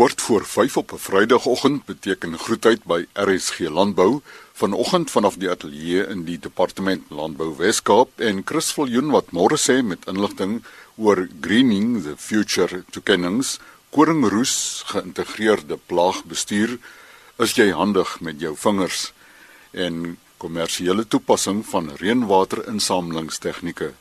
Kort voor 5 op 'n Vrydagoggend beteken groetheid by RSG Landbou. Vanoggend vanaf die ateljee in die Departement Landbou Weskaap en Chris Viljoen wat môre sê met inligting oor greening the future toekennings koringroes geïntegreerde plaagbestuur is jy handig met jou vingers? En kommersiële toepassing van reënwaterinsamelingstegnieke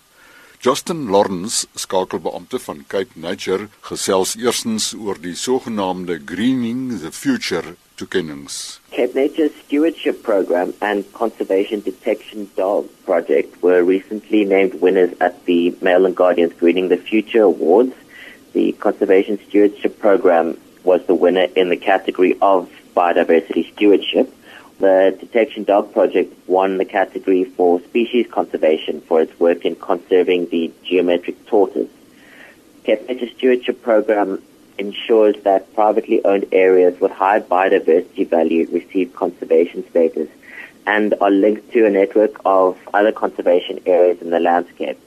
Justin Lawrence, skakelbeampte van Cape Nature, gesels eerstens oor die sogenaamde Greening the Future toekennings. Cape Nature's Stewardship Program and Conservation Detection Dog Project were recently named winners at the Mail and Guardian's Greening the Future Awards. The Conservation Stewardship Program was the winner in the category of biodiversity stewardship the Detection Dog Project won the category for species conservation for its work in conserving the geometric tortoise. Nature Stewardship Program ensures that privately owned areas with high biodiversity value receive conservation status and are linked to a network of other conservation areas in the landscape.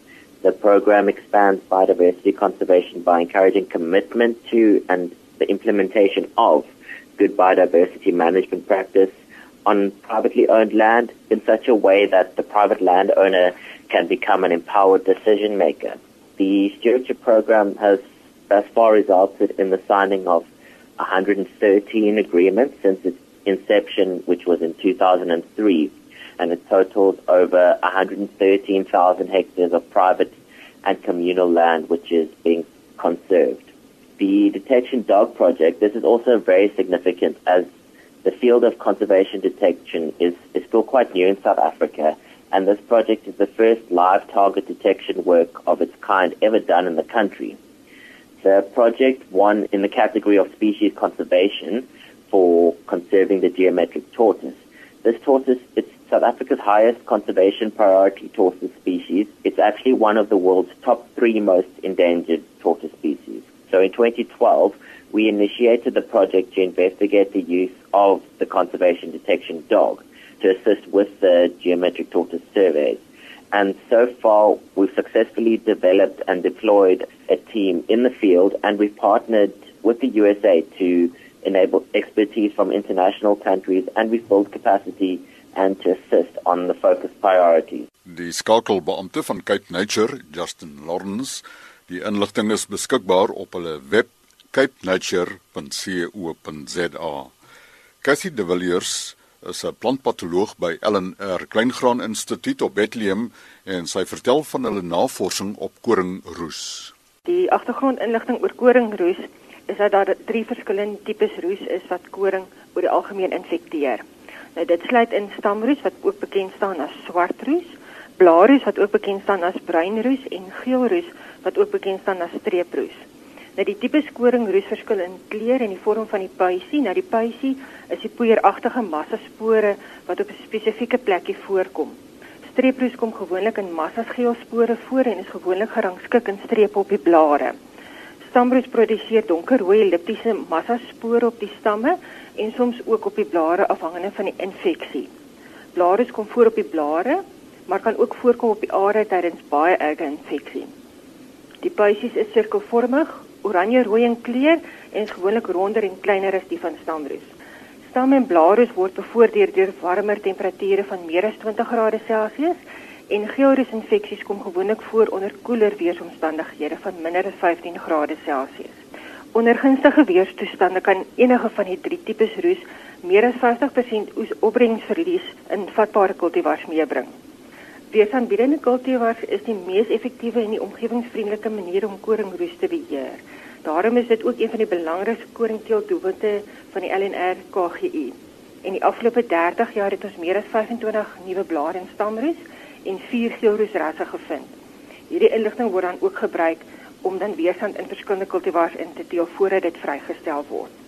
The program expands biodiversity conservation by encouraging commitment to and the implementation of good biodiversity management practice on privately owned land in such a way that the private landowner can become an empowered decision maker. The stewardship program has thus far resulted in the signing of 113 agreements since its inception, which was in 2003, and it totals over 113,000 hectares of private and communal land which is being conserved. The Detection Dog Project, this is also very significant as the field of conservation detection is, is still quite new in South Africa, and this project is the first live target detection work of its kind ever done in the country. The project won in the category of species conservation for conserving the geometric tortoise. This tortoise, it's South Africa's highest conservation priority tortoise species. It's actually one of the world's top three most endangered tortoise species. So in 2012, we initiated the project to investigate the use of the conservation detection dog to assist with the geometric tortoise surveys. And so far, we've successfully developed and deployed a team in the field, and we've partnered with the USA to enable expertise from international countries, and we've built capacity and to assist on the focus priorities. Die skakelbeampte van Cape Nature, Justin Lawrence, die inligting is beskikbaar op hulle web capenature.co.za. Cassie de Villiers is 'n plantpatoloog by LNR Kleingraan Instituut op Bethlehem en sy vertel van hulle navorsing op koringroes. Die agtergrondinligting oor koringroes is dat daar drie verskillende tipes roes is wat koring oor die algemeen infekteer. Nou dit sluit in stamroes wat ook bekend staan as swartroes, blaarroes wat ook bekend staan as bruinroes en geelroes wat ook bekend staan as streeproes. Nou die tipe skoringroes verskil in kleur en die vorm van die puisie. Nou die puisie is die poeieragtige massaspore wat op 'n spesifieke plekkie voorkom. Streeproes kom gewoonlik in massas geelspore voor en is gewoonlik gerangskik in strepe op die blare. Stambroes produseer donkerrooi elliptiese massaspore op die stamme en soms ook op die blare afhangende van die infeksie. Blare kom voor op die blare, maar kan ook voorkom op die are tydens baie erge infeksie. Die puisies is sirkelvormig oranje-rooi in kleur en is gewoonlik ronder en kleiner as die van stamroos. Stam en blaarroos word bevoordeel deur warmer temperature van meer as 20 grade Celsius en geelroos infeksies kom gewoonlik voor onder koeler weeromstandighede van minder as 15 grade Celsius. Onder gunstige weerstoestande kan enige van die drie tipes roos meer as 50% oes opbrengsverlies in vatbare kultivars meebring. Weersaanbiedende kultivars is die mees effektiewe en die omgewingsvriendelike manier om koringroes te beheer. Daarom is dit ook een van die belangrikste koringteeldoelwitte van die LNR KGU. In die afgelope 30 jaar het ons meer as 25 nuwe blare en stamroes en 4 geelroesrasse gevind. Hierdie inligting word dan ook gebruik om dan weerstand in verskillende kultivars in te deel voordat dit vrygestel word.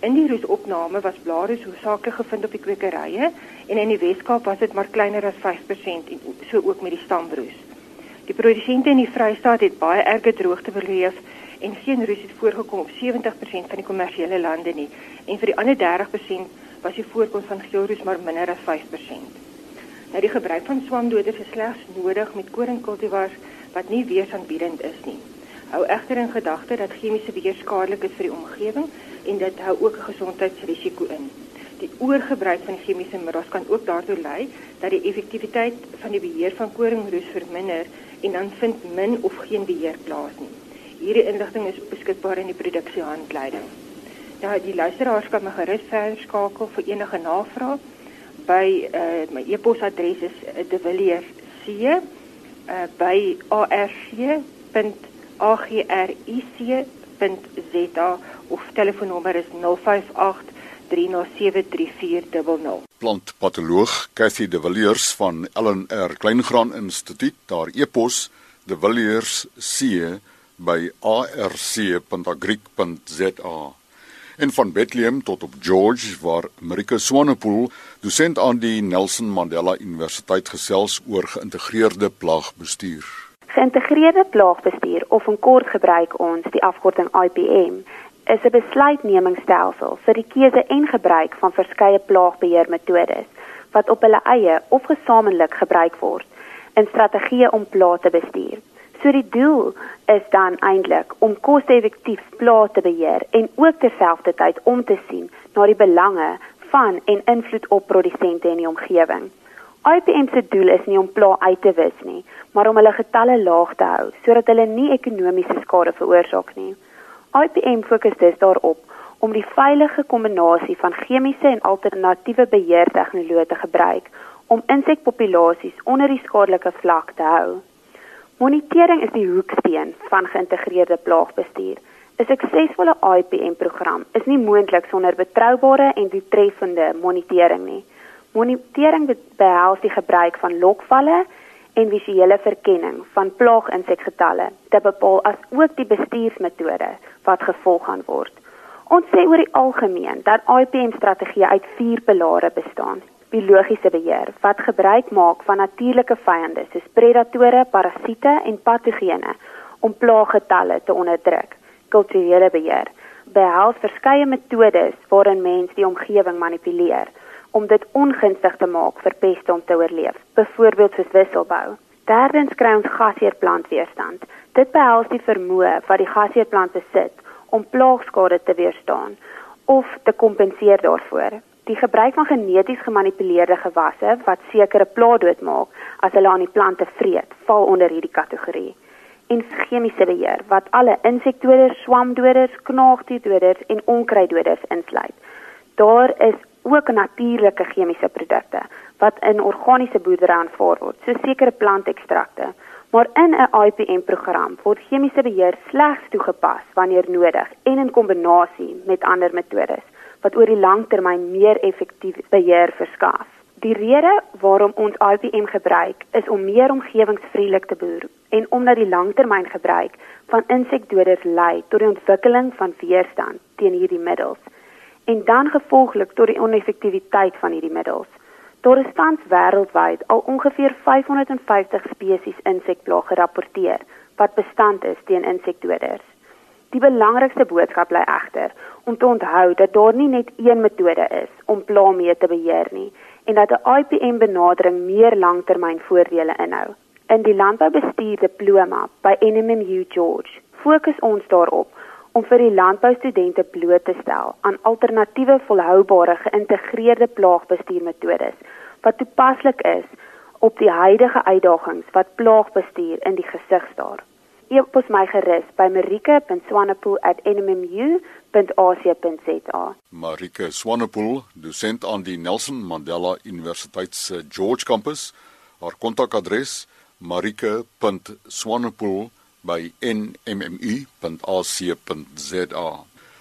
In die roesopname was blare hoofsaaklik gevind op die kwekerye en in die Weskaap was dit maar kleiner as 5% en so ook met die stamroes. Die produsente in die Vrystaat het baie erge droogte beleef en geen roes het voorgekom op 70% van die kommersiële lande nie en vir die ander 30% was die voorkoms van geelroes maar minder as 5%. Nou die gebruik van swamdoders is slegs nodig met koringkultivars wat nie weersaanbiedend is nie. Hou egter in gedagte dat chemiese beheer skadelik is vir die omgewing en dit hou ook 'n gesondheidsrisiko in. Die oorgebruik van chemiese middels kan ook daartoe lei dat die effektiwiteit van die beheer van koringroes verminder en dan vind min of geen beheer plaas nie. Hierdie inligting is beskikbaar in die produksiehandleiding. Ja, die luisteraars kan my gerus verder skakel vir enige navrae by uh, my e-posadres is uh, devilliers c uh, by arc.agric.za of telefoonnommer is 058 3073400. Plantpatoloog Cathy De Villiers van Ellen R Kleingraan Instituut, daar e-pos de Villiers C by arc.agric.za. En van Bethlehem tot op George waar Marika Swanepoel, dosent aan die Nelson Mandela Universiteit gesels oor geïntegreerde plaagbestuur. Geïntegreerde plaagbestuur of in kort gebruik ons die afkorting IPM is 'n besluitnemingsstelsel vir die keuse en gebruik van verskeie plaagbeheermetodes wat op hulle eie of gesamentlik gebruik word in strategieë om plaae te bestuur. So die doel is dan eintlik om koste-effektief plaae te beheer en ook terselfdertyd om te sien na die belange van en invloed op produsente in die omgewing. IPM se doel is nie om plaae uit te wis nie, maar om hulle getalle laag te hou sodat hulle nie ekonomiese skade veroorsaak nie. IPM fokus dus daarop om die veilige kombinasie van chemiese en alternatiewe beheertegnologie te gebruik om insekpopulasies onder die skadelike vlak te hou. Monitering is die hoeksteen van geïntegreerde plaagbestuur. 'n Suksesvolle IPM-program is nie moontlik sonder betroubare en doeltreffende monitering nie. Monitering behels die gebruik van lokvalle en visuele verkenning van plaaginsekgetalle te bepaal as ook die bestuursmetode wat gevolg gaan word. Ons sê oor die algemeen dat IPM strategie uit 4 pilare bestaan. Biologiese beheer wat gebruik maak van natuurlike vyande soos predatore, parasiete en patogene om plaaggetalle te onderdruk. Kulturele beheer behels verskeie metodes waarin mens die omgewing manipuleer om dit ongunstig te maak vir peste om te oorleef, byvoorbeeld soos wisselbou. Derdens kry ons gasheerplantweerstand. Dit behels die vermoë wat die gasheerplant besit om plaagskade te weerstaan of te kompenseer daarvoor. Die gebruik van geneties gemanipuleerde gewasse wat sekere plaae doodmaak as hulle aan die plante vreet, val onder hierdie kategorie. En chemiese beheer wat alle insektedoders, swamdoders, knaagdierdoders en onkruiddoders insluit. Daar is ook natuurlike chemiese produkte wat in organiese boerdery aanvaar word, so sekere plantekstrakte. Maar in 'n IPM-program word chemiese beheer slegs toegepas wanneer nodig en in kombinasie met ander metodes wat oor die langtermyn meer effektief beheer verskaf. Die rede waarom ons IPM gebruik is om meer omgewingsvriendelik te boer en omdat die langtermyn gebruik van insekdoders lei tot die ontwikkeling van weerstand teen hierdie middels en dan gevolglik tot die oneffektiwiteit van hierdie middels. Daar is tans wêreldwyd al ongeveer 550 spesies insekplaag gerapporteer wat bestand is teen insekdoders. Die belangrikste boodskap bly egter om te onthou dat daar nie net een metode is om plaag mee te beheer nie en dat 'n IPM benadering meer langtermynvoordele inhou. In die landboubestuur diploma by NMMU George fokus ons daarop om vir die landboustudente bloot te stel aan alternatiewe volhoubare geïntegreerde plaagbestuurmetodes wat toepaslik is op die huidige uitdagings wat plaagbestuur in die gesig staar. E-pos my gerus by marike.swanepoel@nmmu.ac.za. Marike Swanepoel, dosent aan die Nelson Mandela Universiteit se George kampus. Haar kontakadres: marike.swanepoel@ by nmmu.ac.za.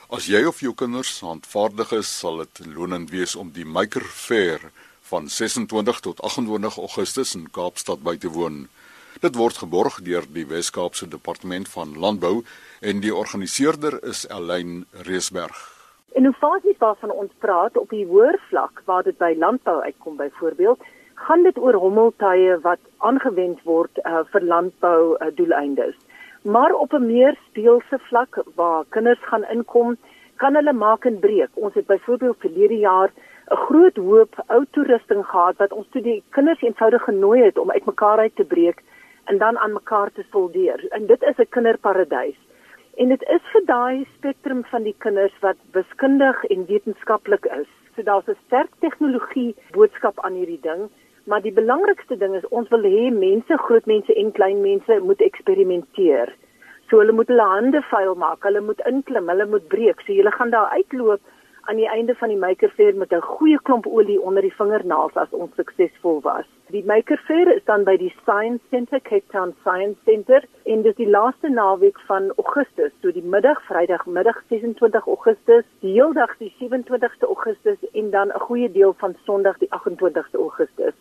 As jy of jou kinders handvaardig is, sal dit lonend wees om die Maker Fair van 26 tot 28 Augustus in Kaapstad by te woon. Dit word geborg deur die Wes-Kaapse Departement van Landbou en die organiseerder is Elyn Reesberg. Innovasies waarvan ons praat op die hoër vlak waar dit by landbou uitkom byvoorbeeld, gaan dit oor hommeltuie wat aangewend word uh, vir landbou uh, doeleindes. Maar op 'n meer speelse vlak waar kinders gaan inkom, kan hulle maak en breek. Ons het byvoorbeeld verlede jaar 'n groot hoop ou toerusting gehad wat ons toe die kinders eenvoudig genooi het om uitmekaar uit te breek en dan aan mekaar te soldeer. En dit is 'n kinderparadys. En dit is vir daai spektrum van die kinders wat wiskundig en wetenskaplik is. So daar's 'n sterk tegnologie boodskap aan hierdie ding, maar die belangrikste ding is ons wil hê mense, groot mense en klein mense moet eksperimenteer. So hulle moet hulle hande vuil maak, hulle moet inklim, hulle moet breek. So jy gaan daar uitloop aan die einde van die Maker Faire met 'n goeie klomp olie onder die vingernaels as ons suksesvol was. Die Maker Faire is dan by die Science Centre, Cape Town Science Centre en dit is die laaste naweek van Augustus, so die middag, Vrydag middag 26 Augustus, die hele dag die 27ste Augustus en dan 'n goeie deel van Sondag die 28ste Augustus.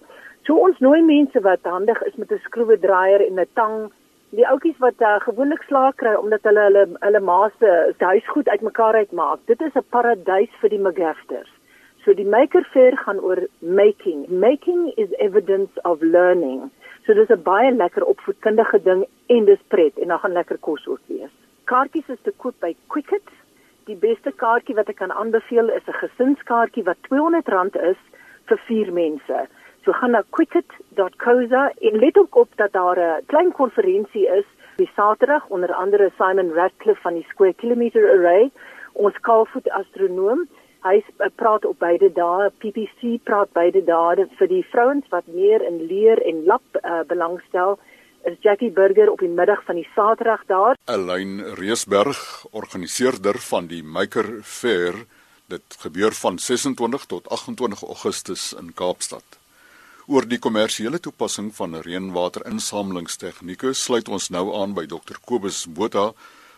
So ons nooi mense wat handig is met 'n skroewedraaier en 'n tang die ouetjies wat uh, gewoonlik slaag kry omdat hulle hulle hulle ma se huisgoed uitmekaar uitmaak. Dit is 'n paradys vir die McGafters. So die Maker Fair gaan oor making. Making is evidence of learning. So dis 'n baie lekker opvoedkundige ding en dis pret en dan gaan lekker kos ook wees. Kaartjies is te koop by Quicket. Die beste kaartjie wat ek kan aanbeveel is 'n gesinskaartjie wat R200 is vir 4 mense. So gaan na quicket.co.za en let ook op dat daar 'n klein konferensie is die Saterdag onder andere Simon Radcliffe van die Square Kilometer Array, ons kaalvoet astronoom. Hy praat op beide dae, PPC praat beide dae vir die vrouens wat meer in leer en lap uh, belangstel. Is Jackie Burger op die middag van die Saterdag daar? Elain Reesberg, organiseerder van die Maker Fair, dit gebeur van 26 tot 28 Augustus in Kaapstad. Oor die kommersiële toepassing van reënwaterinsamelingstegnieke sluit ons nou aan by Dr Kobus Botha,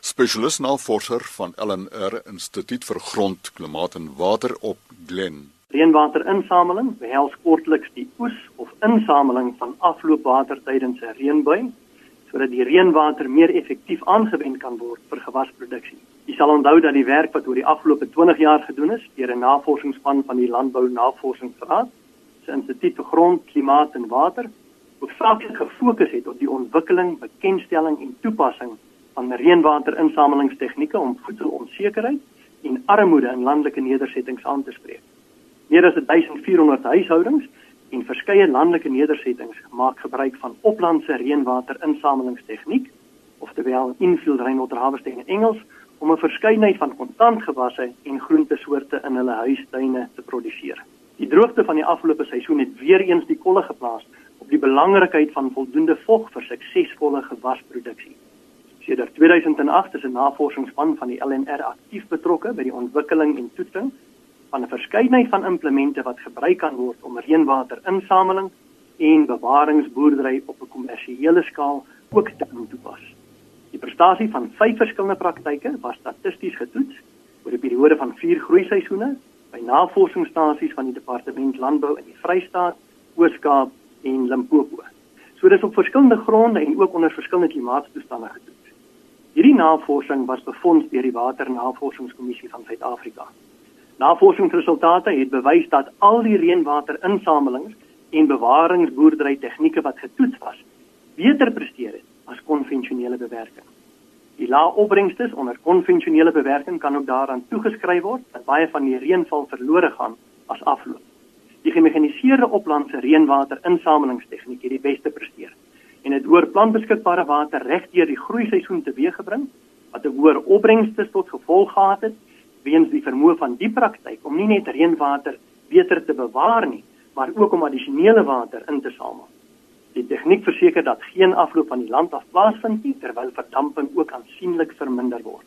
spesialis navorser van LNR Instituut vir Grond, Klimaat en Water op Glen. Reënwaterinsameling behels kortliks die oes of insameling van afloopwater tydens 'n reënbuig sodat die reënwater meer effektief aangewend kan word vir gewasproduksie. Jy sal onthou dat die werk wat oor die afgelope 20 jaar gedoen is deur 'n navorsingsspan van die Landbou Navorsingsraad se Instituut vir Grond, Klimaat en Water hoofsaaklik gefokus het op die ontwikkeling, bekendstelling en toepassing van reënwaterinsamelingstegnieke om voedselonsekerheid en armoede in landelike nedersettings aan te spreek. Meer as 1400 huishoudings en verskeie landelike nedersettings maak gebruik van oplandse reënwaterinsamelingstegniek, oftewel infield rainwater harvesting in Engels, om 'n verskeidenheid van kontantgewasse en groentesoorte in hulle huistuine te produseer. Die droogte van die afgelope seisoen het weer eens die kolle geplaas op die belangrikheid van voldoende vog vir suksesvolle gewasproduksie. Sedert 2008 is 'n navorsingsspan van die LNR aktief betrokke by die ontwikkeling en toetsing van 'n verskeidenheid van implemente wat gebruik kan word om reënwaterinsameling en bewaringsboerdery op 'n kommersiële skaal ook te kan toepas. Die prestasie van vyf verskillende praktyke was statisties getoets oor 'n periode van 4 groeiseisoene by navorsingsstasies van die Departement Landbou in die Vrystaat, Oos-Kaap en Limpopo. So dis op verskillende gronde en ook onder verskillende klimaatstoestande gedoen. Hierdie navorsing was befonds deur die Waternavorsingskommissie van Suid-Afrika. Navorsingsresultate het bewys dat al die reënwaterinsamelings en bewaringsboerdery tegnieke wat getoets was, beter presteer het as konvensionele bewerking. Die lae opbrengste onder konvensionele bewerking kan ook daaraan toegeskryf word dat baie van die reënval verlore gaan as afloop. Die gemekaniseerde oplandse reënwaterinsamelingstegniek het die beste presteer en het oor plantbeskikbare water regdeur die groeiseisoen teweeggebring wat 'n hoër opbrengste tot gevolg gehad het weens die vermoë van die praktyk om nie net reënwater beter te bewaar nie, maar ook om addisionele water in te samel. Die tegniek verseker dat geen afloop van die land af plaasvind nie terwyl verdamping ook aansienlik verminder word.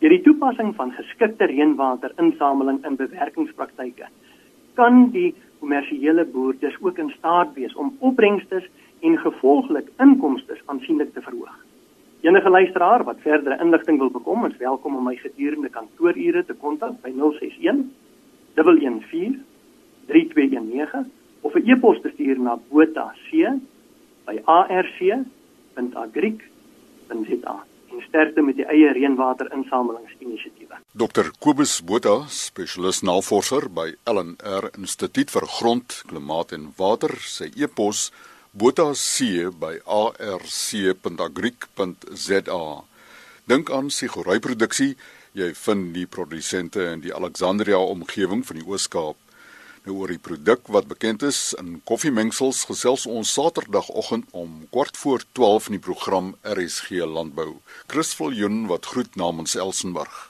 Deur die toepassing van geskikte reënwaterinsameling in bewerkingspraktyke kan die kommersiële boerders ook in staat wees om opbrengste en gevolglik inkomste aansienlik te verhoog. Enige luisteraar wat verdere inligting wil bekom, is welkom om my gedurende kantoorure te kontak by 061 114 3219 of 'n e-pos te stuur na botac@ by arc.agric.za en sterkte met die eie reënwaterinsamelingsinisiatiewe. Dr Kobus Botha, spesialis navorser by LNR Instituut vir Grond, Klimaat en Water, sy e-pos botac@arc.agric.za. Dink aan sigouryproduksie, jy vind die produsente in die Alexandria omgewing van die Oos-Kaap Nou oor die produk wat bekend is in koffiemengsels gesels ons Saterdagoggend om kwart voor 12 in die program RSG Landbou. Chris Viljoen wat groet namens Elsenburg.